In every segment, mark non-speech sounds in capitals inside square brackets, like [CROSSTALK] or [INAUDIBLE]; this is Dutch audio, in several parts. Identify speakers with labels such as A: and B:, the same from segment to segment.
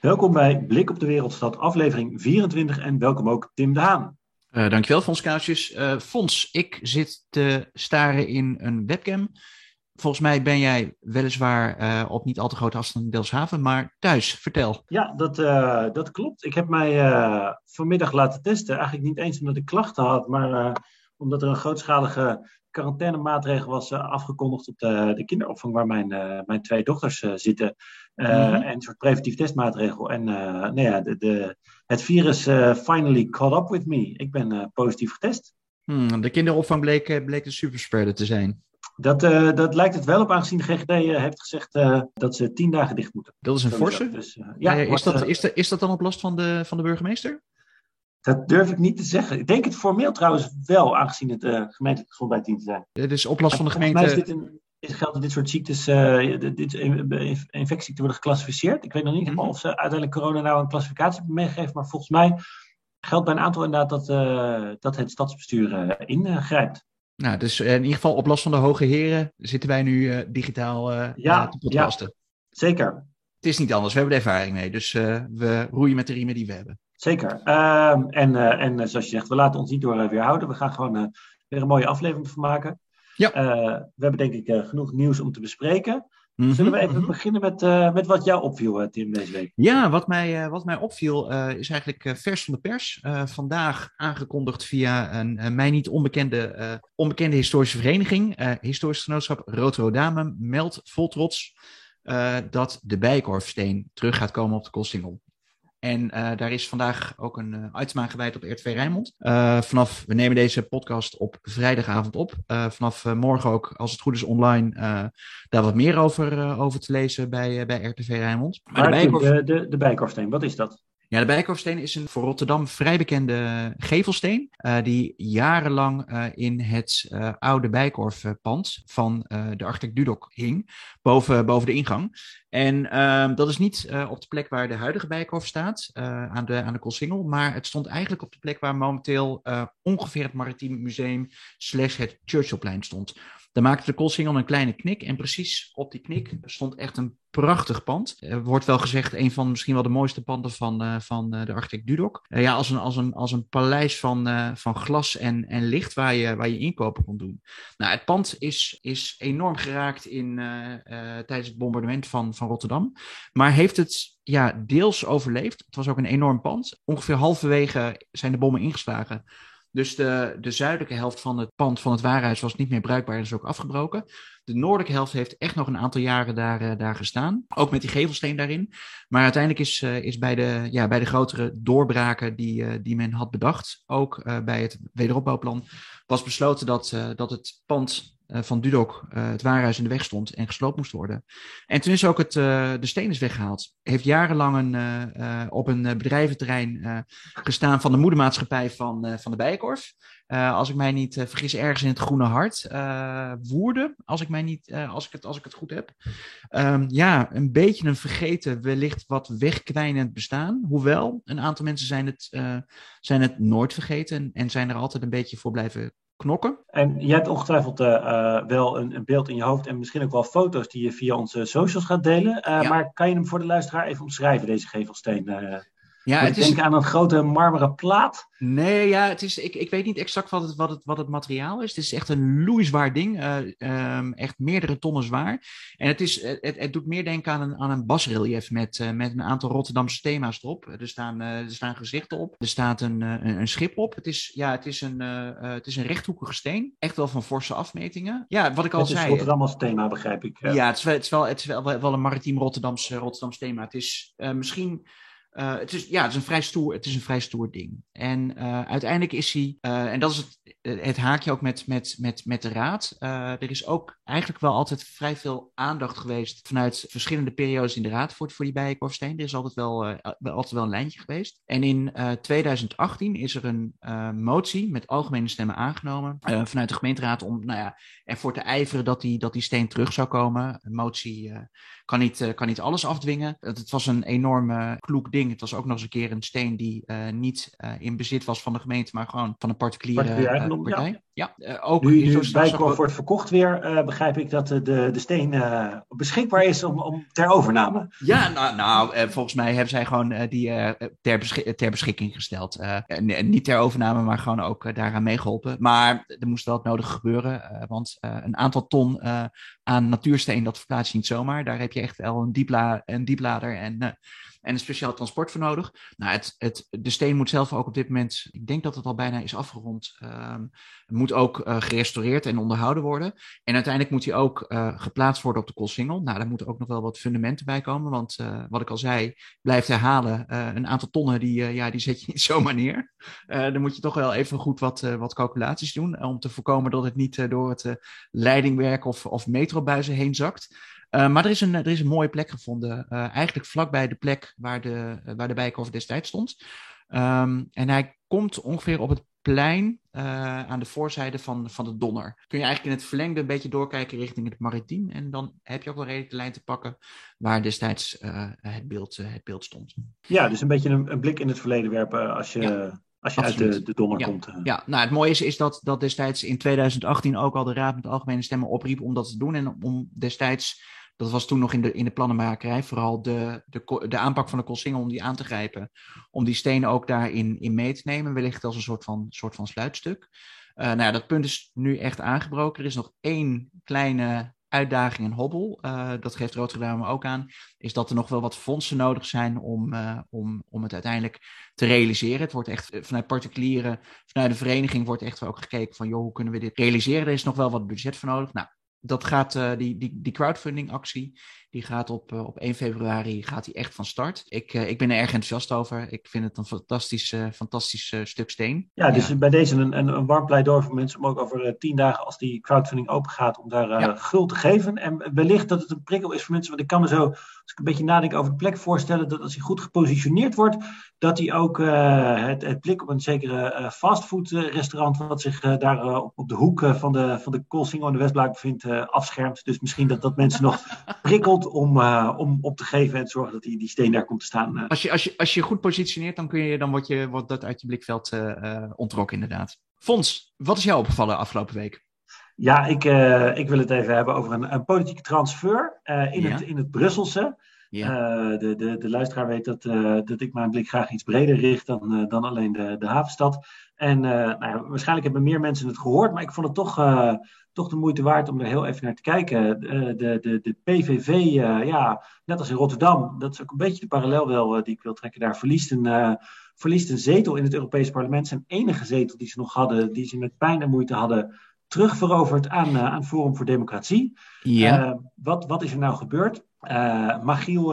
A: Welkom bij Blik op de Wereldstad, aflevering 24 en welkom ook Tim de Haan.
B: Uh, dankjewel, Fons Kuisjes. Uh, Fons, ik zit te staren in een webcam. Volgens mij ben jij weliswaar uh, op niet al te grote afstand in Delfshaven, maar thuis. Vertel.
A: Ja, dat, dat klopt. Ik heb mij vanmiddag laten testen. Eigenlijk niet eens omdat ik klachten had, maar omdat er een grootschalige quarantainemaatregel was afgekondigd op de, de kinderopvang waar mijn, mijn twee dochters zitten. Mm -hmm. En een soort preventief testmaatregel. En nou ja, de, de, het virus finally caught up with me. Ik ben positief getest.
B: Hmm, de kinderopvang bleek, bleek een superspreader te zijn.
A: Dat, uh, dat lijkt het wel op, aangezien de GGD uh, heeft gezegd uh, dat ze tien dagen dicht moeten.
B: Dat is een forse? Dus, ja, is, dat, is, de, is dat dan op last van de, van de burgemeester?
A: Dat durf ik niet te zeggen. Ik denk het formeel trouwens wel, aangezien het gemeentelijke gezondheidsdienst zijn.
B: Het is op last van de gemeente.
A: Volgens mij is dit een, is, geldt dat dit soort ziektes, dit infectieziekten worden geclassificeerd. Ik weet nog niet mm -hmm. of ze uiteindelijk corona nou een klassificatie hebben meegegeven, maar volgens mij geldt bij een aantal inderdaad dat, dat het stadsbestuur ingrijpt.
B: Nou, dus in ieder geval op last van de hoge heren zitten wij nu uh, digitaal uh,
A: ja,
B: te podcasten.
A: Ja, zeker.
B: Het is niet anders, we hebben de ervaring mee. Dus uh, we roeien met de riemen die we hebben.
A: Zeker. Uh, en, en zoals je zegt, we laten ons niet door weerhouden. We gaan gewoon weer een mooie aflevering van maken. Ja. we hebben denk ik genoeg nieuws om te bespreken. Mm-hmm, Zullen we even mm-hmm. beginnen met, uh, met wat jou opviel, Tim, deze week?
B: Ja, wat mij, uh, wat mij opviel uh, is eigenlijk vers van de pers. vandaag aangekondigd via een mij niet onbekende, onbekende historische vereniging. Historisch Genootschap Rood-Rodame meldt vol trots dat de Bijenkorfsteen terug gaat komen op de Kostingel. En uh, daar is vandaag ook een uh, item aan gewijd op RTV Rijnmond. Uh, vanaf, we nemen deze podcast op vrijdagavond op. vanaf morgen ook, als het goed is, online daar wat meer over, over te lezen bij, bij RTV Rijnmond.
A: Maar, maar de, Bijkorf... de, de, de Bijkorfsteen, wat is dat?
B: Ja, de Bijkorfsteen is een voor Rotterdam vrij bekende gevelsteen. Uh, die jarenlang uh, in het uh, oude Bijkorfpand van de architect Dudok hing. Boven, boven de ingang. En ehm, dat is niet op de plek waar de huidige Bijkorf staat, aan de, aan de Koolsingel. Maar het stond eigenlijk op de plek waar momenteel ongeveer het Maritiem Museum slash het Churchillplein stond. Daar maakte de Koolsingel een kleine knik. En precies op die knik stond echt een prachtig pand. Er wordt wel gezegd een van misschien wel de mooiste panden van, uh, van uh, de architect Dudok. Uh, ja, als een, als een, als een paleis van, van glas en, en licht waar je, waar je inkopen kon doen. Nou, het pand is, is enorm geraakt in, tijdens het bombardement van, van Rotterdam. Maar heeft het ja, deels overleefd. Het was ook een enorm pand. Ongeveer halverwege zijn de bommen ingeslagen. Dus de, de zuidelijke helft van het pand van het waarhuis was niet meer bruikbaar en is ook afgebroken. De noordelijke helft heeft echt nog een aantal jaren daar, uh, daar gestaan. Ook met die gevelsteen daarin. Maar uiteindelijk is, uh, is bij, de, ja, bij de grotere doorbraken die, uh, die men had bedacht, ook bij het wederopbouwplan, was besloten dat, dat het pand van Dudok het waarhuis in de weg stond en gesloopt moest worden. En toen is ook het, de steen is weggehaald. Heeft jarenlang een, op een bedrijventerrein gestaan van de moedermaatschappij van, van de Bijenkorf. Uh, als ik mij niet uh, vergis, ergens in het Groene Hart. Uh, Woerden, als ik, mij niet, als, ik het, als ik het goed heb. Um, ja, een beetje een vergeten, wellicht wat wegkwijnend bestaan. Hoewel, een aantal mensen zijn het, zijn het nooit vergeten en zijn er altijd een beetje voor blijven knokken.
A: En je hebt ongetwijfeld wel een, een, beeld in je hoofd en misschien ook wel foto's die je via onze socials gaat delen. Ja. Maar kan je hem voor de luisteraar even omschrijven, deze gevelsteen? Ja, het is... denk aan een grote marmeren plaat.
B: Nee, ja, het is, ik, ik weet niet exact wat het, wat, het, wat het materiaal is. Het is echt een loeizwaar ding. Uh, um, echt meerdere tonnen zwaar. En het, is, het, het doet meer denken aan een, aan een basrelief met, uh, met een aantal Rotterdamse thema's erop. Er staan, uh, er staan gezichten op. Er staat een, een, een schip op. Het is, ja, het, is een, het is een rechthoekige steen. Echt wel van forse afmetingen. Ja, wat ik al
A: het
B: zei.
A: Het is Rotterdam als thema, begrijp ik.
B: Ja, het, is wel, het, is wel, het is wel, wel een maritiem Rotterdamse, Rotterdamse thema. Het is misschien uh, het, is, ja, het, is een vrij stoer, het is een vrij stoer ding. En uh, uiteindelijk is hij, uh, en dat is het, het, haakje ook met, met, met, met de raad. er is ook eigenlijk wel altijd vrij veel aandacht geweest vanuit verschillende periodes in de raad voor, voor die bijenkorfsteen. Er is altijd wel, altijd wel een lijntje geweest. En in 2018 is er een motie met algemene stemmen aangenomen vanuit de gemeenteraad om nou ja, ervoor te ijveren dat die, dat die steen terug zou komen. Een motie kan niet, kan niet alles afdwingen. Het, het was een enorme kloek ding. Het was ook nog eens een keer een steen die uh, niet uh, in bezit was van de gemeente, maar gewoon van een particuliere uh, partij.
A: Ja, ja ook nu, nu Bijkorf wordt verkocht weer, begrijp begrijp ik dat de, de steen beschikbaar is om, om ter overname.
B: Ja, nou, nou volgens mij hebben zij gewoon die ter, ter beschikking gesteld. niet ter overname, maar gewoon ook daaraan meegeholpen. Maar er moest wel het nodige gebeuren, want een aantal ton aan natuursteen, dat verplaats je niet zomaar. Daar heb je echt wel een, diepla een dieplader en en een speciaal transport voor nodig. Nou, het, het, de steen moet zelf ook op dit moment, ik denk dat het al bijna is afgerond, um, moet ook uh, gerestaureerd en onderhouden worden. En uiteindelijk moet hij ook uh, geplaatst worden op de Koolsingel. Nou, daar moeten ook nog wel wat fundamenten bij komen, want uh, wat ik al zei, blijft herhalen, een aantal tonnen, die, ja, die zet je [LAUGHS] niet zomaar neer. dan moet je toch wel even goed wat, wat calculaties doen, om te voorkomen dat het niet door het leidingwerk of, of metrobuizen heen zakt. Uh, maar er is, een, er is een mooie plek gevonden, uh, eigenlijk vlakbij de plek waar de, waar de Bijenkorf destijds stond. Um, en hij komt ongeveer op het plein aan de voorzijde van, van de Donner. Kun je eigenlijk in het verlengde een beetje doorkijken richting het Maritiem. En dan heb je ook wel redelijk de lijn te pakken waar destijds het, beeld, het beeld stond.
A: Ja, dus een beetje een, een blik in het verleden werpen als je... Ja. Als je uit de, de Donner komt.
B: Ja, nou het mooie is, is dat, dat destijds in 2018 ook al de Raad met Algemene Stemmen opriep om dat te doen. En om destijds dat was toen nog in de, in de plannenmakerij, vooral de, de, de aanpak van de Koolsingel om die aan te grijpen. Om die stenen ook daarin in mee te nemen, wellicht als een soort van, soort van sluitstuk. Uh, nou ja, dat punt is nu echt aangebroken. Er is nog één kleine uitdaging en hobbel. Uh, dat geeft Rotterdam ook aan. Is dat er nog wel wat fondsen nodig zijn om, uh, om, om het uiteindelijk te realiseren. Het wordt echt vanuit particulieren, vanuit de vereniging wordt echt ook gekeken van joh, hoe kunnen we dit realiseren? Er is nog wel wat budget voor nodig. Nou, dat gaat, uh, die, die, die crowdfunding actie, die gaat op, uh, op 1 februari gaat die echt van start. Ik, uh, ik ben er erg enthousiast over. Ik vind het een fantastisch, fantastisch stuk steen.
A: Ja, dus ja. bij deze een, een, een warm pleidooi voor mensen om ook over tien dagen, als die crowdfunding open gaat, om daar ja. guld te geven. En wellicht dat het een prikkel is voor mensen, want ik kan me zo, als ik een beetje nadenk over de plek, voorstellen dat als hij goed gepositioneerd wordt, dat hij ook het, het blik op een zekere fastfood-restaurant, wat zich daar op, op de hoek van de, van de Koolsingel en de Westblaak bevindt, afschermt. Dus misschien dat dat mensen nog [LAUGHS] prikkelt om, uh, om op te geven en te zorgen dat die, die steen daar komt te staan.
B: Uh. Als, je, als, je, als je goed positioneert, dan, kun je, dan wordt, je, wordt dat uit je blikveld uh, ontrokken, inderdaad. Fons, wat is jou opgevallen afgelopen week?
A: Ja, ik, ik wil het even hebben over een, een politieke transfer in, ja. het, in het Brusselse. Ja. de, de, de luisteraar weet dat, dat ik mijn blik graag iets breder richt dan, dan alleen de, de havenstad. En nou ja, waarschijnlijk hebben meer mensen het gehoord, maar ik vond het toch toch de moeite waard om er heel even naar te kijken. De, de, de, de PVV, uh, ja, net als in Rotterdam, dat is ook een beetje de parallel wel uh, die ik wil trekken daar, verliest een, verliest een zetel in het Europese parlement. Zijn enige zetel die ze nog hadden, die ze met pijn en moeite hadden terugveroverd aan, aan Forum voor Democratie. Ja. wat, wat is er nou gebeurd? Magiel,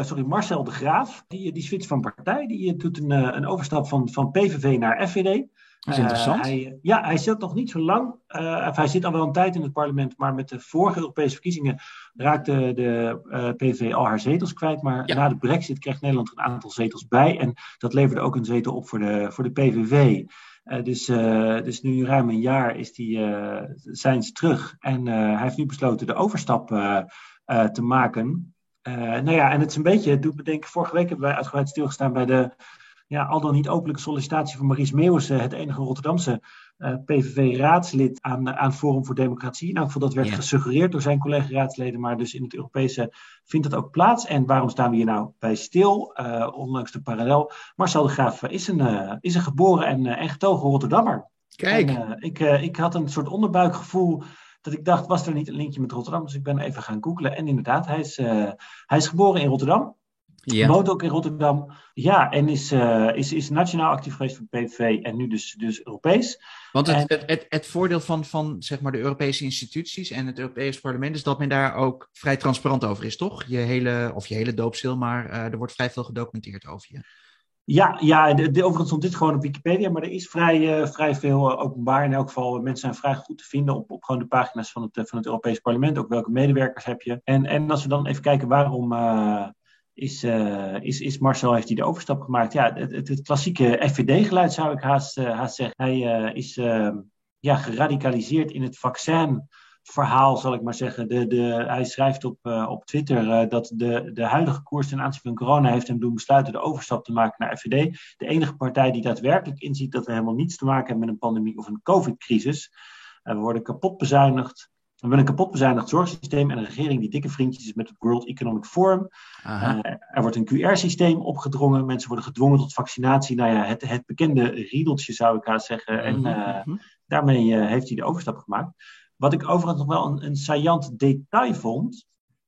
A: sorry, Marcel de Graaf, die, die switcht van partij, die doet een, een overstap van, van PVV naar FVD.
B: Dat is interessant.
A: Uh, hij, ja, hij zit nog niet zo lang. Uh, hij zit al wel een tijd in het parlement, maar met de vorige Europese verkiezingen raakte de uh, PVV al haar zetels kwijt. Maar ja. na de brexit kreeg Nederland er een aantal zetels bij. En dat leverde ook een zetel op voor de, voor de PVV. dus, dus nu ruim een jaar is die, zijn ze terug. En hij heeft nu besloten de overstap te maken. nou ja, en het is een beetje, het doet me denken, vorige week hebben wij uitgebreid stilgestaan bij de ja, al dan niet openlijke sollicitatie van Maries Meeuwissen, het enige Rotterdamse uh, PVV-raadslid aan, aan Forum voor Democratie. Nou, ik dat werd ja. gesuggereerd door zijn collega-raadsleden, maar dus in het Europese vindt dat ook plaats. En waarom staan we hier nou bij stil, uh, ondanks de parallel? Marcel de Graaf is een, uh, is een geboren en, en getogen Rotterdammer.
B: Kijk.
A: En, ik, ik had een soort onderbuikgevoel dat ik dacht, was er niet een linkje met Rotterdam? Dus ik ben even gaan googlen. En inderdaad, hij is, hij is geboren in Rotterdam. Ja. Woont ook in Rotterdam. Ja, en is, uh, is, is nationaal actief geweest voor PVV en nu dus, dus Europees.
B: Want het, en, het, het, het, voordeel van, van zeg maar de Europese instituties en het Europese parlement is dat men daar ook vrij transparant over is, toch? Je hele, of je hele doopstil, maar uh, er wordt vrij veel gedocumenteerd over je.
A: Ja, ja de, de, overigens stond dit gewoon op Wikipedia, maar er is vrij, uh, vrij veel uh, openbaar. In elk geval, mensen zijn vrij goed te vinden op, op gewoon de pagina's van het, van het Europees Parlement. Ook welke medewerkers heb je. En, en als we dan even kijken waarom, is, uh, is, is Marcel heeft hij de overstap gemaakt. Ja, het, het, klassieke FVD-geluid zou ik haast, uh, haast zeggen. Hij uh, is ja, geradicaliseerd in het vaccinverhaal, zal ik maar zeggen. De, de, hij schrijft op, op Twitter dat de, de huidige koers ten aanzien van corona heeft hem doen besluiten de overstap te maken naar FVD. De enige partij die daadwerkelijk inziet dat we helemaal niets te maken hebben met een pandemie of een covid-crisis. we worden kapot bezuinigd. We willen een kapot bezuinigd zorgsysteem en een regering die dikke vriendjes is met het World Economic Forum. Uh, er wordt een QR-systeem opgedrongen. Mensen worden gedwongen tot vaccinatie. Nou ja, het, het bekende riedeltje zou ik haast zeggen. En uh, daarmee uh, heeft hij de overstap gemaakt. Wat ik overigens nog wel een, een saillant detail vond.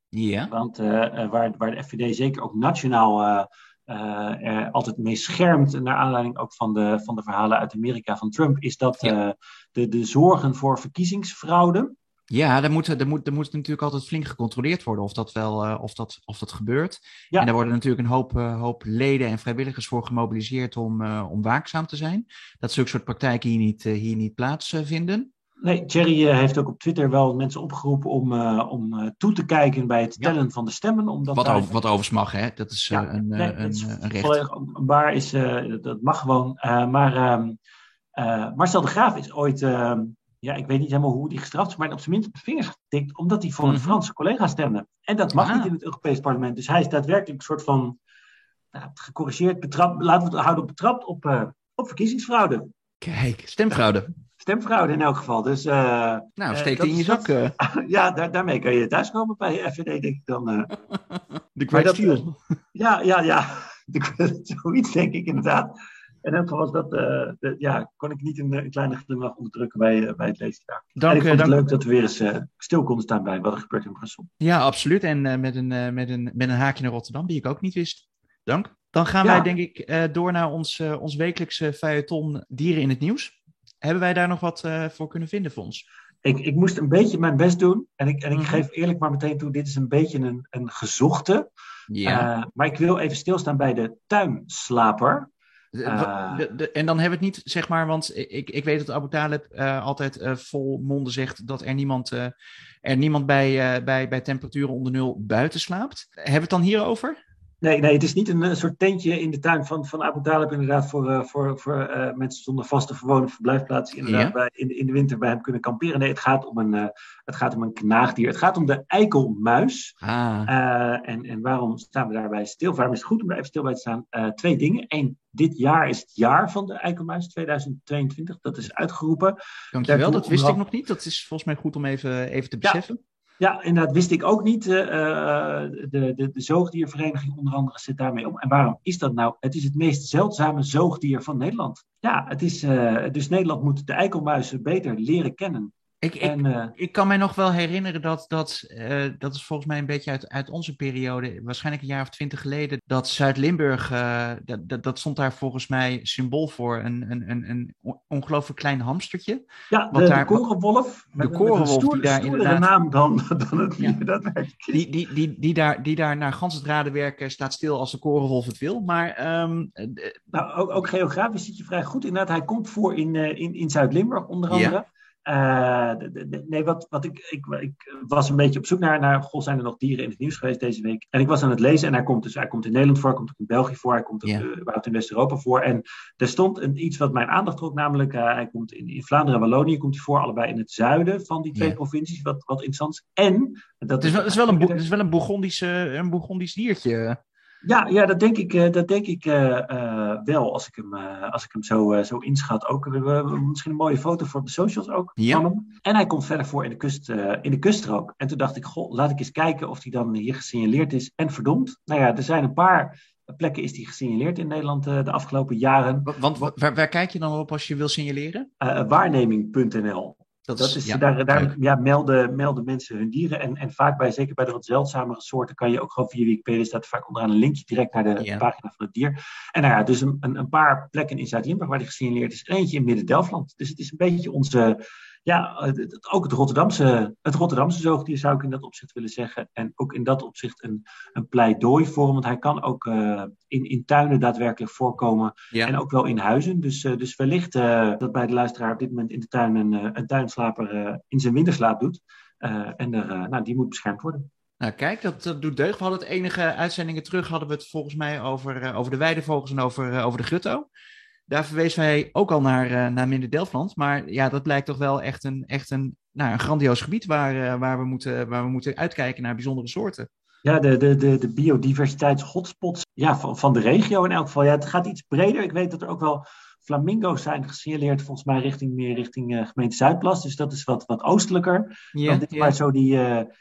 B: Ja.
A: Want waar, waar de FVD zeker ook nationaal er altijd mee schermt, naar aanleiding ook van de, van de verhalen uit Amerika van Trump, is dat de, de zorgen voor verkiezingsfraude.
B: Ja, er moet, er, moet, er moet natuurlijk altijd flink gecontroleerd worden of dat wel uh, of dat, of dat gebeurt. Ja. En daar worden natuurlijk een hoop, hoop leden en vrijwilligers voor gemobiliseerd om, om waakzaam te zijn. Dat zulke soort praktijken hier niet, hier niet plaatsvinden.
A: Nee, Thierry uh, heeft ook op Twitter wel mensen opgeroepen om, uh, om uh, toe te kijken bij het tellen ja. van de stemmen. Omdat
B: wat,
A: daar...
B: over, wat overigens mag, hè? Dat is ja, een, nee, een,
A: is
B: een recht.
A: Waar is, dat mag gewoon. maar um, Marcel de Graaf is ooit, ehm, ja, ik weet niet helemaal hoe die gestraft is, maar op zijn minst op de vingers getikt, omdat hij voor een mm -hmm. Franse collega stemde. En dat mag ah. niet in het Europees Parlement. Dus hij is daadwerkelijk een soort van nou, gecorrigeerd, betrapt, laten we het houden betrapt op, op verkiezingsfraude.
B: Kijk, stemfraude
A: stemfraude in elk geval. Dus, uh,
B: nou, steek die in je zak. Uh. [LAUGHS]
A: ja, daar, daarmee kan je thuiskomen bij FVD, denk ik dan. [LAUGHS]
B: De Great Steel.
A: Ja, ja, ja. [LAUGHS] Zoiets denk ik inderdaad. En in elk geval was dat, de, ja, kon ik niet een, een kleine glimlach onderdrukken bij, bij het lezen. Ja.
B: Dank,
A: en ik vond
B: dank.
A: het leuk dat we weer eens stil konden staan bij wat er gebeurt in Brussel.
B: Ja, absoluut. En met, een, met, een, met een haakje naar Rotterdam, die ik ook niet wist. Dank. Dan gaan ja. wij denk ik door naar ons, ons wekelijkse feuilleton Dieren in het Nieuws. Hebben wij daar nog wat voor kunnen vinden voor ons?
A: Ik, ik moest een beetje mijn best doen. En ik, en ik -hmm. geef eerlijk maar meteen toe, dit is een beetje een, een gezochte.
B: Ja.
A: Uh, maar ik wil even stilstaan bij de tuinslaper.
B: Uh, de, de, en dan hebben we het niet, zeg maar, want ik, ik weet dat Abu Talib uh, altijd uh, vol monden zegt dat er niemand, er niemand bij, bij, bij temperaturen onder nul buiten slaapt. Hebben we het dan hierover?
A: Nee, nee, het is niet een, een, soort tentje in de tuin van, van Abu Talib inderdaad voor, uh, voor, voor uh, mensen zonder vaste verwonen verblijfplaats inderdaad ja. bij, in, in de winter bij hem kunnen kamperen. Nee, het gaat om een, uh, het gaat om een knaagdier. Het gaat om de eikelmuis.
B: Ah.
A: en, en waarom staan we daarbij stil? Waarom is het goed om daar even stil bij te staan? twee dingen. Eén, dit jaar is het jaar van de eikelmuis, 2022. Dat is uitgeroepen.
B: Dankjewel, dat wist ik nog niet. Dat is volgens mij goed om even, even te beseffen.
A: Ja. Ja, inderdaad, wist ik ook niet. Uh, de, de, de zoogdiervereniging onder andere zit daarmee om. En waarom is dat nou? Het is het meest zeldzame zoogdier van Nederland. Ja, het is, uh, dus Nederland moet de eikelmuizen beter leren kennen.
B: Ik, ik, en, uh, ik kan mij nog wel herinneren dat, dat, uh, dat is volgens mij een beetje uit, uit onze periode, waarschijnlijk een jaar of twintig geleden, dat Zuid-Limburg, uh, dat, dat, dat, stond daar volgens mij symbool voor, een, een, een, een ongelooflijk klein hamstertje.
A: Ja, de, daar, de korenwolf.
B: De korenwolf
A: stoer,
B: die daar inderdaad...
A: naam dan, [LAUGHS] dan het ja, daadwerkelijk
B: die, die, die, die, daar, die daar naar gans het radenwerk staat stil als de korenwolf het wil, maar... Um,
A: nou, ook, ook geografisch zit je vrij goed. Inderdaad, hij komt voor in, in, in Zuid-Limburg onder andere. Ja. Uh, de, de, nee, wat, wat ik, ik, ik, was een beetje op zoek naar, naar, goh, zijn er nog dieren in het nieuws geweest deze week? En ik was aan het lezen en hij komt dus, hij komt in Nederland voor, hij komt ook in België voor, hij komt ook, uh, überhaupt in West-Europa voor. En er stond een, iets wat mijn aandacht trok, namelijk uh, hij komt in, in Vlaanderen en Wallonië, komt hij voor, allebei in het zuiden van die twee provincies, wat, wat interessant is. En, dat
B: Het is wel, is wel een, het is wel een, Bourgondisch, eh, een Bourgondisch diertje.
A: Ja, ja, dat denk ik, eh, dat denk ik eh, eh, wel, als ik hem, als ik hem zo, zo inschat. Ook, we hebben misschien een mooie foto voor de socials ook
B: Ja.
A: van hem. En hij komt verder voor in de, kust, in de kuststrook. En toen dacht ik, goh, laat ik eens kijken of hij dan hier gesignaleerd is en verdomd. Nou ja, er zijn een paar plekken is die gesignaleerd in Nederland de afgelopen jaren.
B: Wa- Want wa- waar, waar kijk je dan op als je wil signaleren?
A: Waarneming.nl. Dat is,
B: ja,
A: daar, daar ja, melden, melden mensen hun dieren. En, en vaak bij, zeker bij de wat zeldzamere soorten, kan je ook gewoon via Wikipedia staat vaak onderaan een linkje direct naar de
B: Ja.
A: pagina van het dier. En nou ja, dus een, een, een paar plekken in Zuid-Limburg waar die gesignaleerd is. Eentje in Midden-Delfland. Dus het is een beetje onze, ja, het, ook het Rotterdamse, het Rotterdamse zoogdier zou ik in dat opzicht willen zeggen. En ook in dat opzicht een, een pleidooi voor hem. Want hij kan ook eh, in, in tuinen daadwerkelijk voorkomen.
B: Ja.
A: En ook wel in huizen. Dus, eh, dus wellicht eh, dat bij de luisteraar op dit moment in de tuin een, een tuinslaper in zijn winterslaap doet. En er, nou, die moet beschermd worden.
B: Nou, kijk, dat, dat doet deugd. We hadden het enige uitzendingen terug, hadden we het volgens mij over, over de weidevogels en over, over de gutto. Daar verwezen wij ook al naar, eh, naar Minder Delftland. Maar ja, dat lijkt toch wel echt een, echt een, nou, een grandioos gebied waar, eh, waar, we moeten, waar we moeten uitkijken naar bijzondere soorten.
A: Ja, de, de, de, de biodiversiteitshotspots ja, van, van de regio in elk geval. Ja, het gaat iets breder. Ik weet dat er ook wel flamingo's zijn gesignaleerd volgens mij richting meer richting gemeente Zuidplas. Dus dat is wat, wat oostelijker. Ja, dit maar zo die,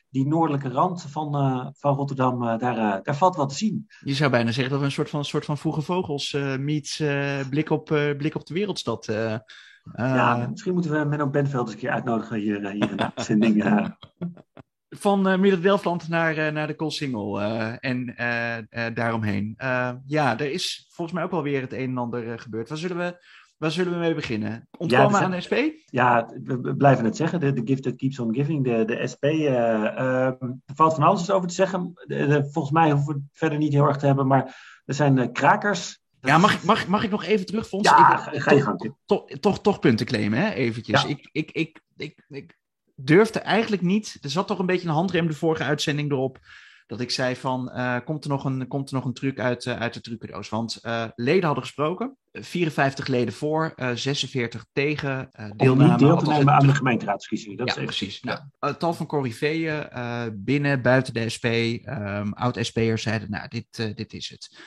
A: die noordelijke rand van, van Rotterdam, daar, daar valt wat te zien.
B: Je zou bijna zeggen dat we een soort van, een soort van vroege vogels meets blik, op, blik op de wereldstad
A: ja, misschien moeten we Menno Benveld eens een keer uitnodigen hier, hier in de [LAUGHS] uitzending.
B: Van uh, Midden-Delfland naar, uh, naar de Koolsingel uh, en daaromheen. ja, er is volgens mij ook wel weer het een en ander gebeurd. Waar zullen we, waar zullen we mee beginnen? Ontkomen ja, aan de SP?
A: Ja, we blijven het zeggen. De, de gift that keeps on giving. De, de SP. er valt van alles over te zeggen. volgens mij hoeven we het verder niet heel erg te hebben. Maar er zijn krakers
B: ja, mag, mag, mag ik nog even terug, Fons?
A: Ja, ga je gang.
B: Toch, toch, toch punten claimen, hè? Eventjes. Ik, ik, ik, ik, ik durfde eigenlijk niet... Er zat toch een beetje een handrem de vorige uitzending erop... dat ik zei van, uh, komt, er nog een, komt er nog een truc uit, uh, uit de trucendoos? Want uh, leden hadden gesproken, 54 leden voor, 46 tegen,
A: deelname... Deel te nemen aan de gemeenteraadsverkiezingen, dat
B: ja,
A: is even
B: precies. Nou, tal van corriveeën, binnen, buiten de SP, um, oud-SP'ers zeiden, nou, dit, dit is het.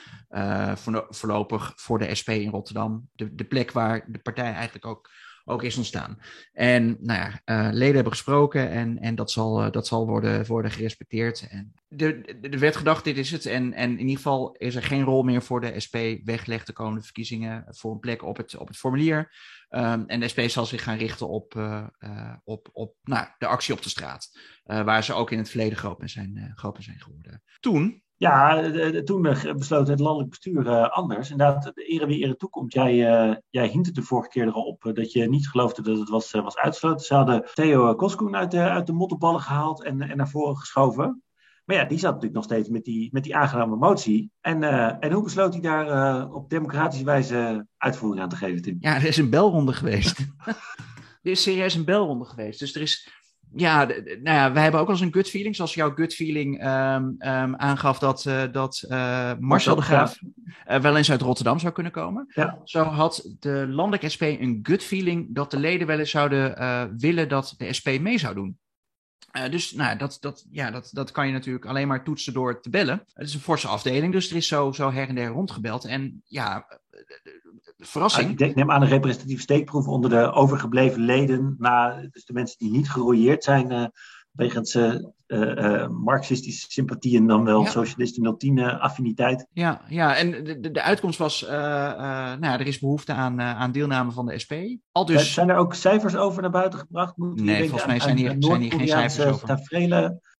B: voorlopig voor de SP in Rotterdam, de, de plek waar de partij eigenlijk ook ook is ontstaan. En nou ja, uh, leden hebben gesproken en, en dat zal, uh, dat zal worden, worden gerespecteerd. En er werd gedacht, dit is het. En, en in ieder geval is er geen rol meer voor de SP weggelegd de komende verkiezingen voor een plek op het, op het formulier. Um, en de SP zal zich gaan richten op, uh, op, op nou, de actie op de straat. waar ze ook in het verleden groot mee zijn, groot zijn geworden. Toen
A: ja, toen besloot het landelijk bestuur uh, anders. Inderdaad, de ere wie ere toekomt. Jij, uh, jij hint het de vorige keer erop uh, dat je niet geloofde dat het was, was uitgesloten. Ze hadden Theo Koskoen uit de, uit de mottenballen gehaald en, en naar voren geschoven. Maar ja, die zat natuurlijk nog steeds met die, met die aangename motie. En, en hoe besloot hij daar op democratische wijze uitvoering aan te geven, Tim?
B: Ja, er is een belronde geweest. [LAUGHS] er is serieus een belronde geweest. Dus er is ja, nou ja, wij hebben ook al eens een gut feeling. Zoals jouw gut feeling um, um, aangaf dat, uh, dat uh, Marcel de Graaf uh, wel eens uit Rotterdam zou kunnen komen.
A: Ja.
B: Zo had de landelijke SP een gut feeling dat de leden wel eens zouden willen dat de SP mee zou doen. Dus nou, dat, dat, ja, dat, dat kan je natuurlijk alleen maar toetsen door te bellen. Het is een forse afdeling, dus er is zo, zo her en der rondgebeld. En ja, verrassing. Ah,
A: ik denk, neem aan een representatieve steekproef onder de overgebleven leden, na, dus de mensen die niet gerooieerd zijn uh, wegens marxistische sympathieën, dan wel ja. socialisten 010 affiniteit.
B: Ja, ja en de, de uitkomst was, nou er is behoefte aan, aan deelname van de SP.
A: Al dus... Zijn er ook cijfers over naar buiten gebracht?
B: Moet nee, volgens mij zijn hier, zijn hier geen cijfers over.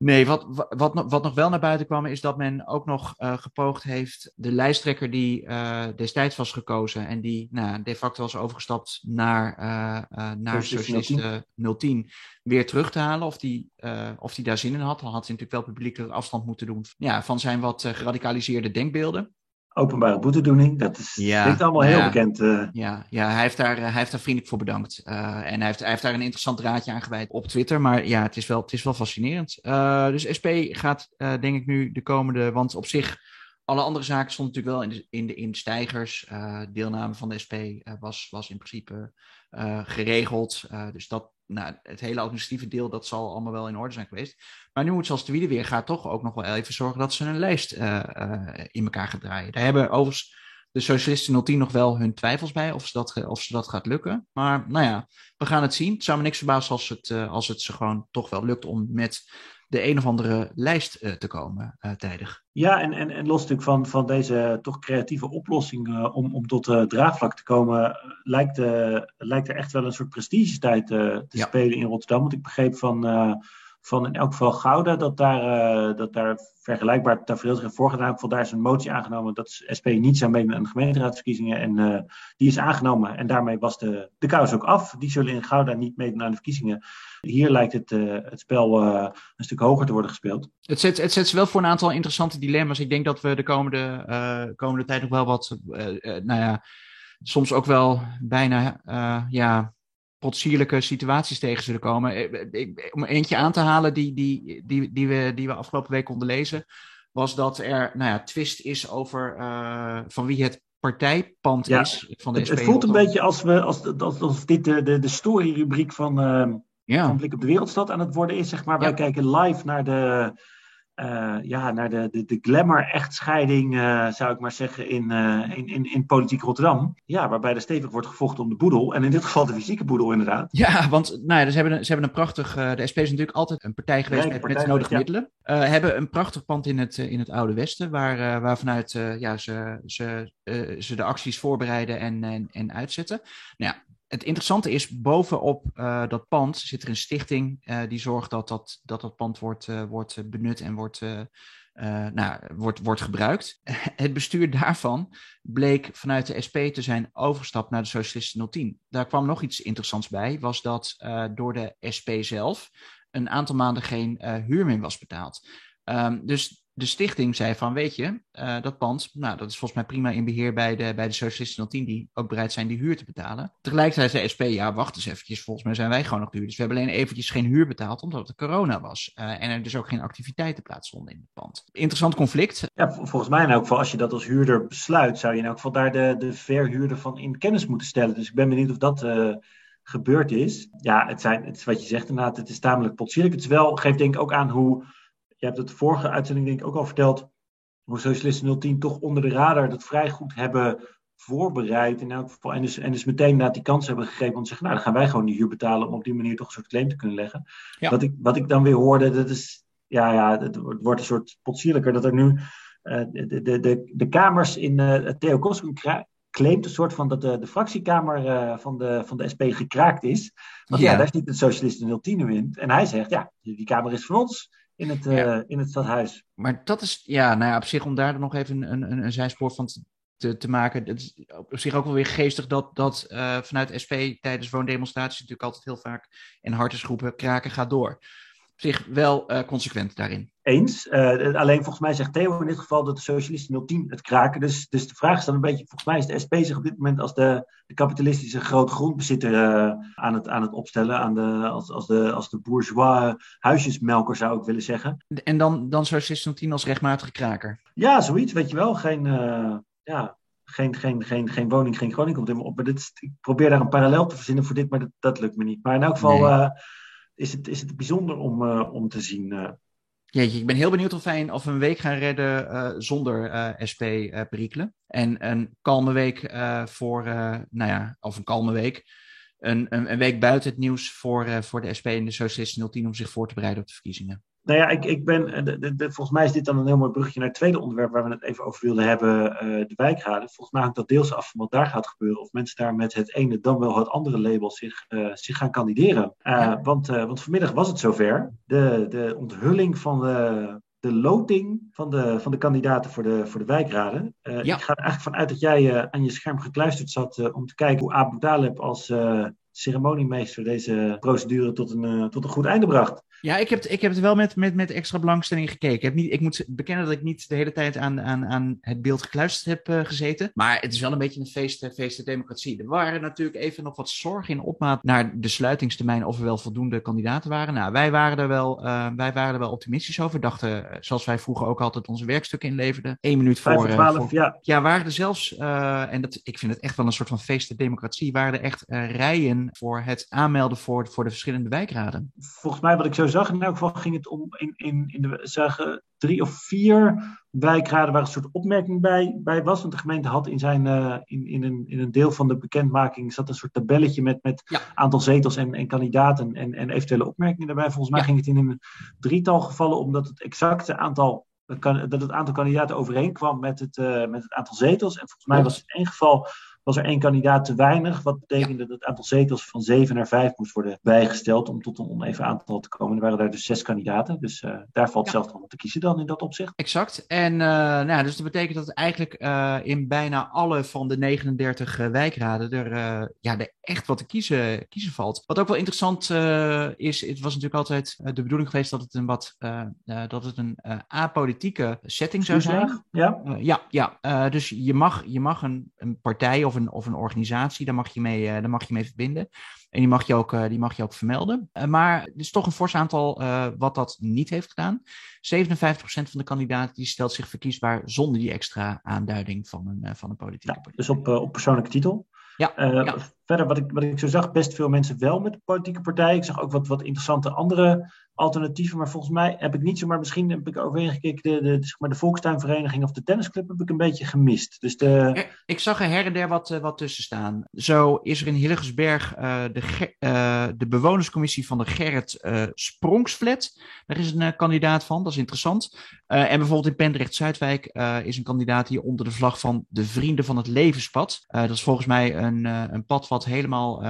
B: Nee, wat, wat, wat, nog wel naar buiten kwam, is dat men ook nog uh, gepoogd heeft de lijsttrekker die uh, destijds was gekozen en die nou, de facto was overgestapt naar, uh, naar Socialisten 010, weer terug te halen. Of die, of die daar zin in had. Dan had hij natuurlijk wel publiekelijk afstand moeten doen ja, van zijn wat geradicaliseerde denkbeelden
A: openbare boetedoening. Dat is ja, allemaal heel bekend. Uh.
B: Ja, ja hij, heeft daar, hij heeft daar vriendelijk voor bedankt. Uh, en hij heeft, hij heeft daar een interessant raadje aan gewijd op Twitter. Maar ja, het is wel, het is wel fascinerend. Uh, dus SP gaat denk ik nu de komende... Want op zich, alle andere zaken stonden natuurlijk wel in de, in de, in stijgers. deelname van de SP was, was in principe geregeld. dus dat, nou, het hele administratieve deel, dat zal allemaal wel in orde zijn geweest. Maar nu moet zoals de weer gaat toch ook nog wel even zorgen dat ze een lijst uh, in elkaar gaan draaien. Daar hebben overigens de Socialisten 010 nog wel hun twijfels bij of ze, dat, of ze dat gaat lukken. Maar nou ja, we gaan het zien. Het zou me niks verbazen als het, als het ze gewoon toch wel lukt om met de een of andere lijst te komen tijdig.
A: Ja, en, en, en los natuurlijk van, van deze toch creatieve oplossing om, om tot draagvlak te komen, lijkt, lijkt er echt wel een soort prestigetijd te ja. spelen in Rotterdam. Want ik begreep van van in elk geval Gouda, dat daar, uh, dat daar vergelijkbaar tafereel zich voorgedaan. Voor daar is een motie aangenomen dat SP niet zou meedoen aan de gemeenteraadsverkiezingen. En uh, die is aangenomen en daarmee was de, de kous ook af. Die zullen in Gouda niet meedoen aan de verkiezingen. Hier lijkt het, uh, het spel een stuk hoger te worden gespeeld.
B: Het zet, het zet ze wel voor een aantal interessante dilemma's. Ik denk dat we de komende, komende tijd nog wel wat, nou ja, soms ook wel bijna, ja potsierlijke situaties tegen zullen komen. Eh, om eentje aan te halen die, die, die, die, we, die we afgelopen week konden lezen, was dat er nou ja, twist is over uh, van wie het partijpand ja, is van de
A: het, Het voelt een beetje als, we, als, als, als dit de, de, de story-rubriek van, uh, ja. van Blik op de Wereldstad aan het worden is. Zeg maar. Wij kijken live naar de, uh, ja, naar de, de, de glamour-echtscheiding, uh, zou ik maar zeggen, in, uh, in, in, in politiek Rotterdam. Ja, waarbij er stevig wordt gevochten om de boedel. En in dit geval de fysieke boedel, inderdaad.
B: Ja, want nou ja, ze, hebben, ze hebben een prachtig. de SP is natuurlijk altijd een partij geweest met, partij met de nodige ja. middelen. hebben een prachtig pand in het, in het Oude Westen, waar, waar vanuit ja, ze, ze, ze de acties voorbereiden en, en, en uitzetten. Nou ja, het interessante is, bovenop uh, dat pand zit er een stichting uh, die zorgt dat dat, dat, dat pand wordt, uh, wordt benut en wordt, nou, wordt, wordt gebruikt. [LAUGHS] Het bestuur daarvan bleek vanuit de SP te zijn overgestapt naar de Socialisten 010. Daar kwam nog iets interessants bij, was dat door de SP zelf een aantal maanden geen huur meer was betaald. Um, dus de stichting zei van, weet je, uh, dat pand, nou, dat is volgens mij prima in beheer bij de, bij de Socialisten 010, die ook bereid zijn die huur te betalen. Tegelijkertijd zei SP, ja, wacht eens eventjes, volgens mij zijn wij gewoon nog de huur. Dus we hebben alleen eventjes geen huur betaald, omdat het corona was. Uh, en er dus ook geen activiteiten plaatsvonden in het pand. Interessant conflict.
A: Ja, volgens mij in elk geval, als je dat als huurder besluit, zou je in elk geval daar de, de verhuurder van in kennis moeten stellen. Dus ik ben benieuwd of dat... Uh gebeurd is. Ja, het, zijn, het is wat je zegt inderdaad, het is tamelijk potsierlijk. Het is wel, geeft denk ik ook aan hoe je hebt het vorige uitzending denk ik ook al verteld, hoe Socialisten 010 toch onder de radar dat vrij goed hebben voorbereid in elk geval. En dus, en dus meteen na die kans hebben gegeven om te zeggen, nou dan gaan wij gewoon die huur betalen om op die manier toch een soort claim te kunnen leggen. Ja. Wat, ik, wat ik dan weer hoorde, dat is, ja, ja, het wordt een soort potsierlijker dat er nu uh, de, de, de, de kamers in uh, Theo Koskum claimt een soort van dat de, de fractiekamer uh, van, de, van de SP gekraakt is. Want ja, ja daar zit het Socialisten 010 in. En hij zegt, ja, die kamer is van ons in het, uh, in het stadhuis.
B: Maar dat is, ja, nou ja, op zich om daar nog even een, een, een zijspoor van te, te maken. Het is op zich ook wel weer geestig dat, dat uh, vanuit SP tijdens woondemonstraties natuurlijk altijd heel vaak in hartesgroepen kraken gaat door zich wel uh, consequent daarin.
A: Eens. Uh, alleen volgens mij zegt Theo in dit geval dat de socialisten 010 het kraken. Dus, dus de vraag is dan een beetje, volgens mij is de SP zich op dit moment als de, de kapitalistische grote grondbezitter uh, aan, het, aan het opstellen. Aan de, als, als, de, als de bourgeois huisjesmelker zou ik willen zeggen.
B: En dan, dan socialisten 010 als rechtmatige kraker?
A: Ja, zoiets, weet je wel. Geen, ja, geen, geen, geen, geen woning, geen kroning komt helemaal op. Maar dit ik probeer daar een parallel te verzinnen voor dit, maar dat, dat lukt me niet. Maar in elk geval... Nee is het, is het bijzonder om, uh, om te zien. Uh.
B: Jeetje, ik ben heel benieuwd of wij of we een week gaan redden uh, zonder SP-perikelen. en een kalme week voor, nou ja, of een kalme week. Een, een, een, week buiten het nieuws voor, voor de SP en de Socialisten 010 om zich voor te bereiden op de verkiezingen.
A: Nou ja, ik, ik ben, eh, de, de, volgens mij is dit dan een heel mooi bruggetje naar het tweede onderwerp waar we het even over wilden hebben, uh, de wijkraden. Volgens mij hangt dat deels af van wat daar gaat gebeuren. Of mensen daar met het ene dan wel het andere label zich, uh, zich gaan kandideren. Uh, want, want vanmiddag was het zover. De, de onthulling van de, de loting van de, van de kandidaten voor de, voor de wijkraden. Ja. Ik ga er eigenlijk vanuit dat jij aan je scherm gekluisterd zat om te kijken hoe Abu Talib als ceremoniemeester deze procedure tot een, tot een goed einde bracht.
B: Ja, ik heb, ik heb het wel met, met, met extra belangstelling gekeken. Ik, heb niet, ik moet bekennen dat ik niet de hele tijd aan, aan, aan het beeld gekluisterd heb uh, gezeten. Maar het is wel een beetje een feest, feest de democratie. Er waren natuurlijk even nog wat zorgen in opmaat naar de sluitingstermijn of er wel voldoende kandidaten waren. Nou, wij waren er wel, uh, wij waren er wel optimistisch over. Dachten, zoals wij vroeger ook altijd onze werkstukken inleverden. Eén minuut voor.
A: 12, voor,
B: ja. ja, waren er zelfs, en dat, ik vind het echt wel een soort van feest de democratie, waren er echt rijen voor het aanmelden voor, voor de verschillende wijkraden.
A: Volgens mij, wat ik zo zag, in elk geval ging het om in, in, in de zagen drie of vier wijkraden waar een soort opmerking bij, bij was. Want de gemeente had in, zijn, uh, in, in, een, in een deel van de bekendmaking zat een soort tabelletje met, met ja. aantal zetels en, en kandidaten en, en eventuele opmerkingen daarbij. Volgens mij ja. ging het in een drietal gevallen, omdat het exacte aantal dat het aantal kandidaten overeenkwam met het, uh, met het aantal zetels. En volgens mij was in één geval was er één kandidaat te weinig. Wat betekende dat het aantal zetels van zeven naar vijf moest worden bijgesteld om tot een oneven aantal te komen. Er waren daar dus zes kandidaten. Dus uh, daar valt ja. zelf dan te kiezen dan in dat opzicht.
B: Exact. En uh, nou, dus dat betekent dat eigenlijk uh, in bijna alle van de 39 wijkraden er, ja, er echt wat te kiezen, kiezen valt. Wat ook wel interessant is, het was natuurlijk altijd de bedoeling geweest dat het een wat dat het een apolitieke setting zou zijn.
A: Ja,
B: ja, ja. dus je mag, je mag een, een partij of een, of een organisatie, daar mag je mee, uh, daar mag je mee verbinden. En die mag je ook, uh, die mag je ook vermelden. Uh, maar er is toch een fors aantal wat dat niet heeft gedaan. 57% van de kandidaten die stelt zich verkiesbaar zonder die extra aanduiding van een, van een politieke
A: ja, Dus op, op persoonlijke titel.
B: Ja, ja,
A: verder, wat ik, wat ik zo zag, best veel mensen wel met de politieke partij. Ik zag ook wat, wat interessante andere alternatieven. Maar volgens mij heb ik niet zomaar, misschien heb ik overheen gekeken, de, de, zeg maar de volkstuinvereniging of de tennisclub heb ik een beetje gemist. Dus de...
B: Ik zag er her en der wat, wat tussen staan. Zo is er in Hillegersberg uh, de, uh, de bewonerscommissie van de Gerrit uh. Daar is een kandidaat van, dat is interessant. en bijvoorbeeld in Pendrecht-Zuidwijk is een kandidaat hier onder de vlag van de Vrienden van het Levenspad. dat is volgens mij een, een pad wat helemaal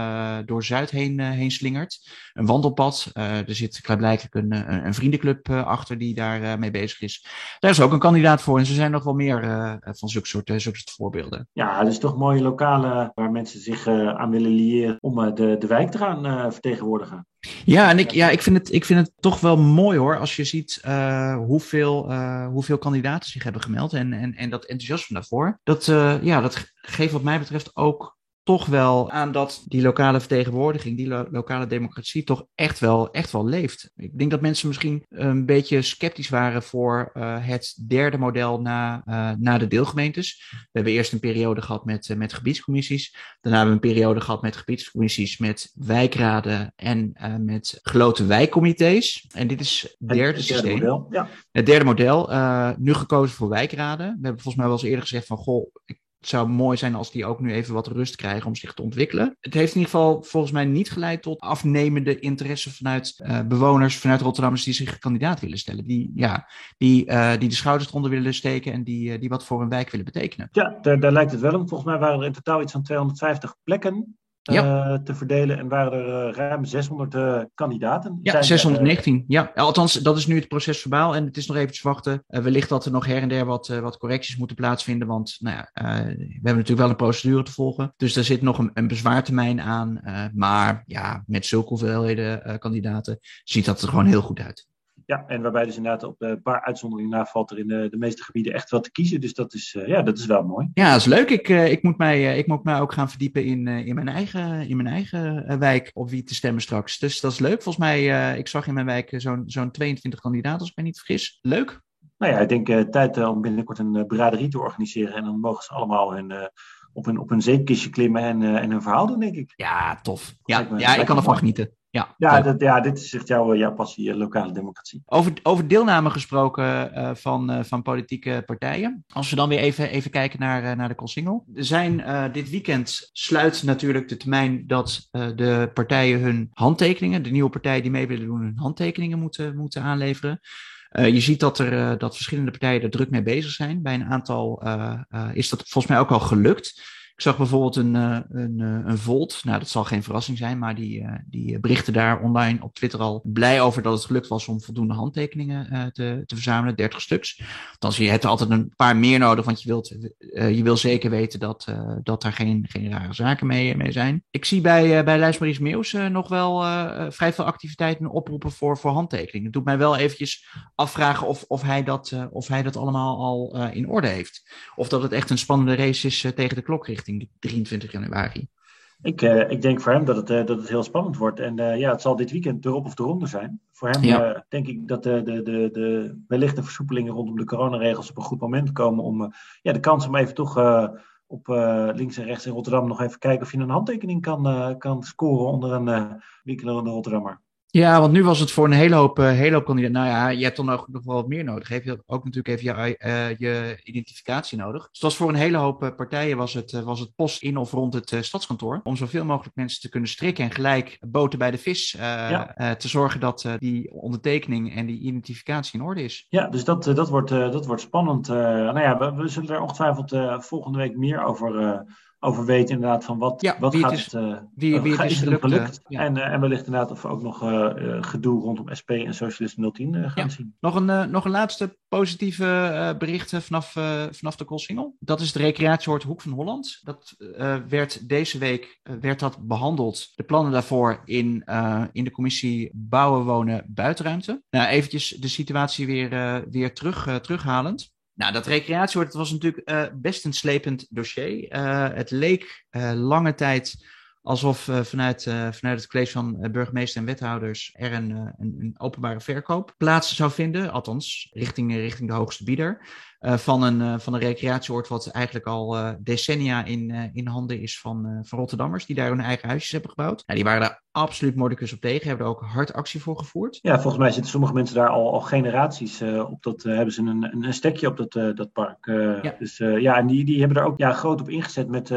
B: door Zuid heen, heen slingert. Een wandelpad. er zit klaarblijkelijk een, een, vriendenclub achter die daar mee bezig is. Daar is ook een kandidaat voor. En er zijn nog wel meer van zulke soort, zulke soort voorbeelden.
A: Ja, dus toch mooie lokale waar mensen zich aan willen liëren om de, de wijk te gaan vertegenwoordigen.
B: Ja, en ik, ja, ik, vind het, ik vind het toch wel mooi hoor, als je ziet uh, hoeveel, uh, hoeveel kandidaten zich hebben gemeld en, en, en dat enthousiasme daarvoor. Dat, uh, ja, dat geeft wat mij betreft ook toch wel aan dat die lokale vertegenwoordiging, die lo lokale democratie toch echt wel, echt wel leeft. Ik denk dat mensen misschien een beetje sceptisch waren voor uh, het derde model na, uh, na de deelgemeentes. We hebben eerst een periode gehad met, uh, met gebiedscommissies. Daarna hebben we een periode gehad met gebiedscommissies, met wijkraden en met geloten wijkcomité's. En dit is het derde, het derde systeem. Model, ja. Het derde model. nu gekozen voor wijkraden. We hebben volgens mij wel eens eerder gezegd van, goh, ik het zou mooi zijn als die ook nu even wat rust krijgen om zich te ontwikkelen. Het heeft in ieder geval volgens mij niet geleid tot afnemende interesse vanuit uh, bewoners, vanuit Rotterdammers die zich kandidaat willen stellen. Die, ja, die, uh, die de schouders eronder willen steken en die, uh, die wat voor een wijk willen betekenen.
A: Ja, daar, daar lijkt het wel om. Volgens mij waren er in totaal iets van 250 plekken ja. uh, te verdelen. En waren er uh, ruim 600 uh, kandidaten.
B: Ja, 619. ja, althans, dat is nu het proces verbaal. En het is nog eventjes wachten. wellicht dat er nog her en der wat, wat correcties moeten plaatsvinden. Want nou ja, we hebben natuurlijk wel een procedure te volgen. Dus daar zit nog een, een bezwaartermijn aan. maar ja, met zulke hoeveelheden kandidaten ziet dat er gewoon heel goed uit.
A: Ja, en waarbij dus inderdaad op een paar uitzonderingen na valt er in de, de meeste gebieden echt wat te kiezen. Dus dat is, uh, ja, dat is wel mooi.
B: Ja, dat is leuk. Ik, uh, ik, moet, mij, uh, ik moet mij ook gaan verdiepen in, in mijn eigen, in mijn eigen wijk op wie te stemmen straks. Dus dat is leuk. Volgens mij, ik zag in mijn wijk zo'n zo'n 22 kandidaten, als ik me niet vergis. Leuk.
A: Nou ja, ik denk tijd om binnenkort een braderie te organiseren. En dan mogen ze allemaal hun op een, op een zeepkistje klimmen en, uh, en een verhaal doen, denk ik.
B: Ja, tof. Ja, ja ik kan ervan genieten. Ja,
A: ja, dat, ja, dit is echt jouw, jouw passie, lokale democratie.
B: Over, over deelname gesproken uh, van, uh, van politieke partijen. Als we dan weer even, even kijken naar, uh, naar de Colsingel. Er zijn dit weekend sluit natuurlijk de termijn dat de partijen hun handtekeningen, de nieuwe partijen die mee willen doen, hun handtekeningen moeten, moeten aanleveren. Uh, je ziet dat, er, uh, dat verschillende partijen er druk mee bezig zijn. Bij een aantal uh, is dat volgens mij ook al gelukt. Ik zag bijvoorbeeld een, uh, een, uh, een Volt. Nou, dat zal geen verrassing zijn, maar die, uh, die berichten daar online op Twitter al blij over dat het gelukt was om voldoende handtekeningen te, te verzamelen, 30 stuks. Zie je het altijd een paar meer nodig, want je wilt, je wil zeker weten dat, dat daar geen, geen rare zaken mee, mee zijn. Ik zie bij, bij Lijst Maries Meeuws nog wel vrij veel activiteiten oproepen voor, voor handtekeningen. Het doet mij wel eventjes afvragen of, of, hij, dat, of hij dat allemaal al in orde heeft. Of dat het echt een spannende race is tegen de klok richting 23 januari?
A: Ik, uh, ik denk voor hem dat het, uh, dat het heel spannend wordt. En uh, ja, het zal dit weekend erop of eronder zijn. Voor hem ja. denk ik dat de, de, de, de wellicht de versoepelingen rondom de coronaregels op een goed moment komen om ja, de kans om even toch op links en rechts in Rotterdam nog even kijken of je een handtekening kan, kan scoren onder een winkelende Rotterdammer.
B: Ja, want nu was het voor een hele hoop, uh, hele hoop kandidaten. Nou ja, je hebt dan ook nog wel wat meer nodig. Heb je ook natuurlijk even je, uh, je identificatie nodig. Dus het was voor een hele hoop uh, partijen was het, was het post in of rond het stadskantoor. Om zoveel mogelijk mensen te kunnen strikken en gelijk boten bij de vis ja. te zorgen dat die ondertekening en die identificatie in orde is.
A: Ja, dus dat, dat, wordt, dat wordt spannend. nou ja, we, we zullen er ongetwijfeld volgende week meer over over weten inderdaad van wat,
B: ja,
A: wat
B: gaat
A: het, is,
B: uh, wie, wie het is gelukt. gelukt.
A: Ja. En, uh, en wellicht inderdaad of we ook nog gedoe rondom SP en Socialist 010 gaan ja. zien.
B: Nog een, nog een laatste positieve bericht vanaf, vanaf de Koolsingel. Dat is het recreatieoord Hoek van Holland. Dat werd deze week werd dat behandeld. De plannen daarvoor in, in de commissie Bouwen, Wonen, Buitenruimte. Nou, eventjes de situatie weer, weer terug, terughalend. Nou, dat recreatieoord was natuurlijk uh, best een slepend dossier. Uh, het leek uh, lange tijd alsof vanuit, vanuit het college van burgemeester en wethouders er een, een, een, openbare verkoop plaats zou vinden. Althans, richting, richting de hoogste bieder. Van, een, van een recreatieoord wat eigenlijk al decennia in, in handen is van, van Rotterdammers, die daar hun eigen huisjes hebben gebouwd. Nou, die waren daar absoluut Mordicus op tegen, hebben er ook hard actie voor gevoerd.
A: Ja, volgens mij zitten sommige mensen daar al, al generaties op dat, hebben ze een, een stekje op dat, dat park. ja. Dus ja, en die, die hebben er ook ja, groot op ingezet met,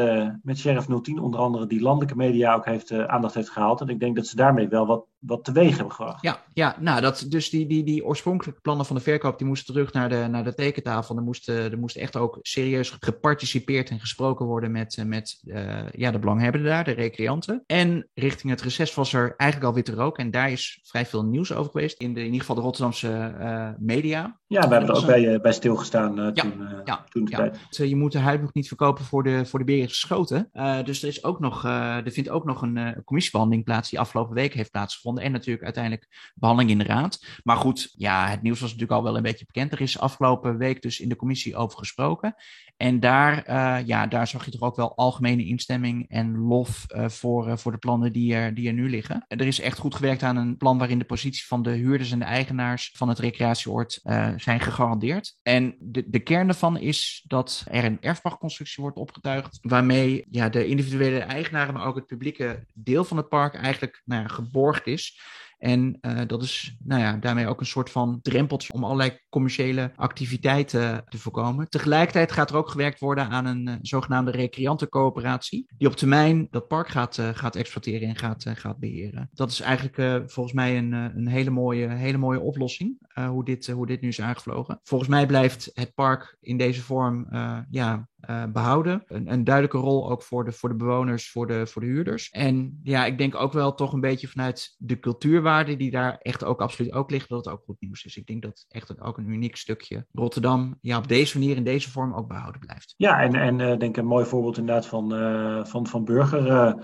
A: met Sheriff 010 onder andere, die landelijke media ook heeft, aandacht heeft gehaald. En ik denk dat ze daarmee wel wat, wat teweeg hebben gebracht.
B: Ja, ja nou, dat, dus die, die, die oorspronkelijke plannen van de verkoop, die moesten terug naar de, naar de tekentafel. Er moest, er moest echt ook serieus geparticipeerd en gesproken worden met, met uh, ja, de belanghebbenden daar, de recreanten. En richting het reces was er eigenlijk al witte rook. En daar is vrij veel nieuws over geweest, in, de, in ieder geval de Rotterdamse media.
A: Ja, we hebben er ook bij, bij stilgestaan uh, ja, toen, ja, toen de ja. tijd.
B: Je moet de huid nog niet verkopen voor de, voor de beren geschoten. dus er, is ook nog, er vindt ook nog een commissiebehandeling plaats die afgelopen week heeft plaatsgevonden. En natuurlijk uiteindelijk behandeling in de raad. Maar goed, ja, het nieuws was natuurlijk al wel een beetje bekend. Er is afgelopen week dus in de commissie over gesproken. En daar, uh, ja, daar zag je toch ook wel algemene instemming en lof uh, voor, uh, voor de plannen die er, die er nu liggen. Er is echt goed gewerkt aan een plan waarin de positie van de huurders en de eigenaars van het recreatieoord zijn gegarandeerd. En de, de kern daarvan is dat er een erfpachtconstructie wordt opgetuigd, waarmee ja, de individuele eigenaren, maar ook het publieke deel van het park eigenlijk nou ja, geborgd is. En uh, dat is nou ja, daarmee ook een soort van drempeltje om allerlei commerciële activiteiten te voorkomen. Tegelijkertijd gaat er ook gewerkt worden aan een uh, zogenaamde recreantencoöperatie, die op termijn dat park gaat, uh, gaat exploiteren en gaat, gaat beheren. Dat is eigenlijk volgens mij een, een hele, mooie, hele mooie oplossing, hoe, dit, hoe dit nu is aangevlogen. Volgens mij blijft het park in deze vorm ja, uh, behouden. Een, een, duidelijke rol ook voor de, voor de bewoners, voor de, voor de huurders. En ja, ik denk ook wel toch een beetje vanuit de cultuurwaarde die daar echt ook absoluut ook ligt, dat het ook goed nieuws is. Ik denk dat echt ook een uniek stukje Rotterdam ja, op deze manier, in deze vorm ook behouden blijft.
A: Ja, en, en uh, denk een mooi voorbeeld inderdaad van, uh, van, van burger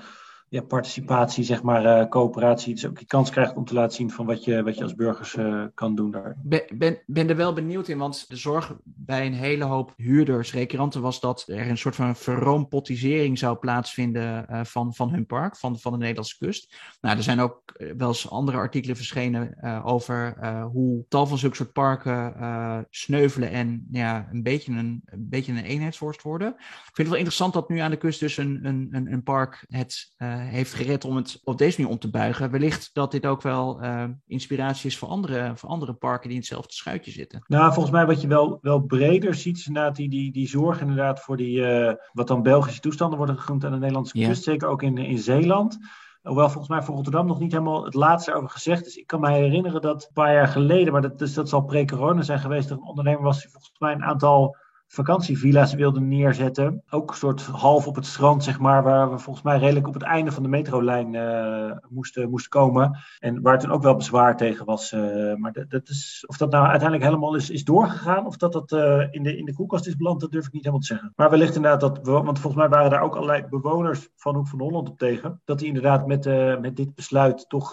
A: ja, participatie, zeg maar, uh, coöperatie. Dus ook je kans krijgt om te laten zien van wat je, wat je als burgers uh, kan doen daar.
B: Ben, ben, ben er wel benieuwd in, want de zorg bij een hele hoop huurders, recreanten, was dat er een soort van verrompotisering zou plaatsvinden uh, van, van hun park, van, van de Nederlandse kust. Nou, er zijn ook wel eens andere artikelen verschenen over hoe tal van zulke soort parken sneuvelen en ja, een beetje een, een beetje een eenheidsworst worden. Ik vind het wel interessant dat nu aan de kust dus een, een, een park het heeft gered om het op deze manier om te buigen. Wellicht dat dit ook wel uh, inspiratie is voor andere, voor andere parken die in hetzelfde schuitje zitten.
A: Nou, volgens mij wat je wel, wel breder ziet, is inderdaad die, die, die zorg inderdaad voor die, uh, wat dan Belgische toestanden worden genoemd aan de Nederlandse kust. Ja. Zeker ook in, in Zeeland. Hoewel volgens mij voor Rotterdam nog niet helemaal het laatste over gezegd is. Ik kan me herinneren dat een paar jaar geleden, maar dat, dus dat zal pre-corona zijn geweest, er een ondernemer was die volgens mij een aantal vakantievilla's wilden neerzetten. Ook een soort half op het strand, zeg maar, waar we volgens mij redelijk op het einde van de metrolijn uh, moesten, moesten komen. En waar toen ook wel bezwaar tegen was. Uh, maar dat, dat, is, of dat nou uiteindelijk helemaal is, is doorgegaan, of dat dat uh, in, de, in de koelkast is beland, dat durf ik niet helemaal te zeggen. Maar wellicht inderdaad dat, want volgens mij waren daar ook allerlei bewoners van Hoek van Holland op tegen, dat die inderdaad met, met dit besluit toch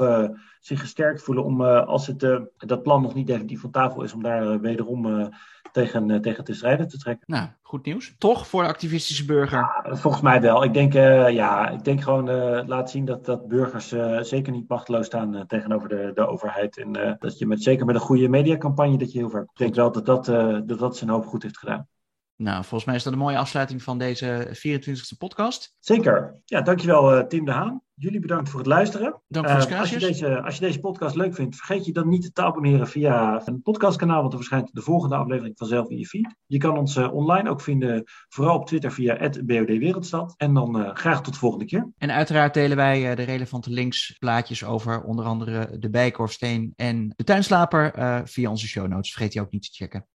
A: zich gesterkt voelen om, als het, dat plan nog niet definitief van tafel is, om daar wederom tegen, uh, tegen te strijden te trekken.
B: Nou, goed nieuws. Toch voor de activistische burger?
A: Ja, volgens mij wel. Ik denk, uh, ja, ik denk gewoon uh, laat zien dat, dat burgers zeker niet machteloos staan tegenover de, de overheid. En dat je met, zeker met een goede mediacampagne dat je heel ver. Ik denk wel dat dat, dat, dat zijn hoop goed heeft gedaan.
B: Nou, volgens mij is dat een mooie afsluiting van deze 24e podcast.
A: Zeker. Ja, dankjewel Tim de Haan. Jullie bedankt voor het luisteren.
B: Dank voor uh,
A: als, je deze, als je deze podcast leuk vindt, vergeet je dan niet te abonneren via een podcastkanaal, want er verschijnt de volgende aflevering vanzelf in je feed. Je kan ons uh, online ook vinden, vooral op Twitter via BOD Wereldstad. En dan graag tot de volgende keer.
B: En uiteraard delen wij de relevante links, plaatjes over onder andere de Bijkorfsteen en de Tuinslaper via onze show notes. Vergeet die ook niet te checken.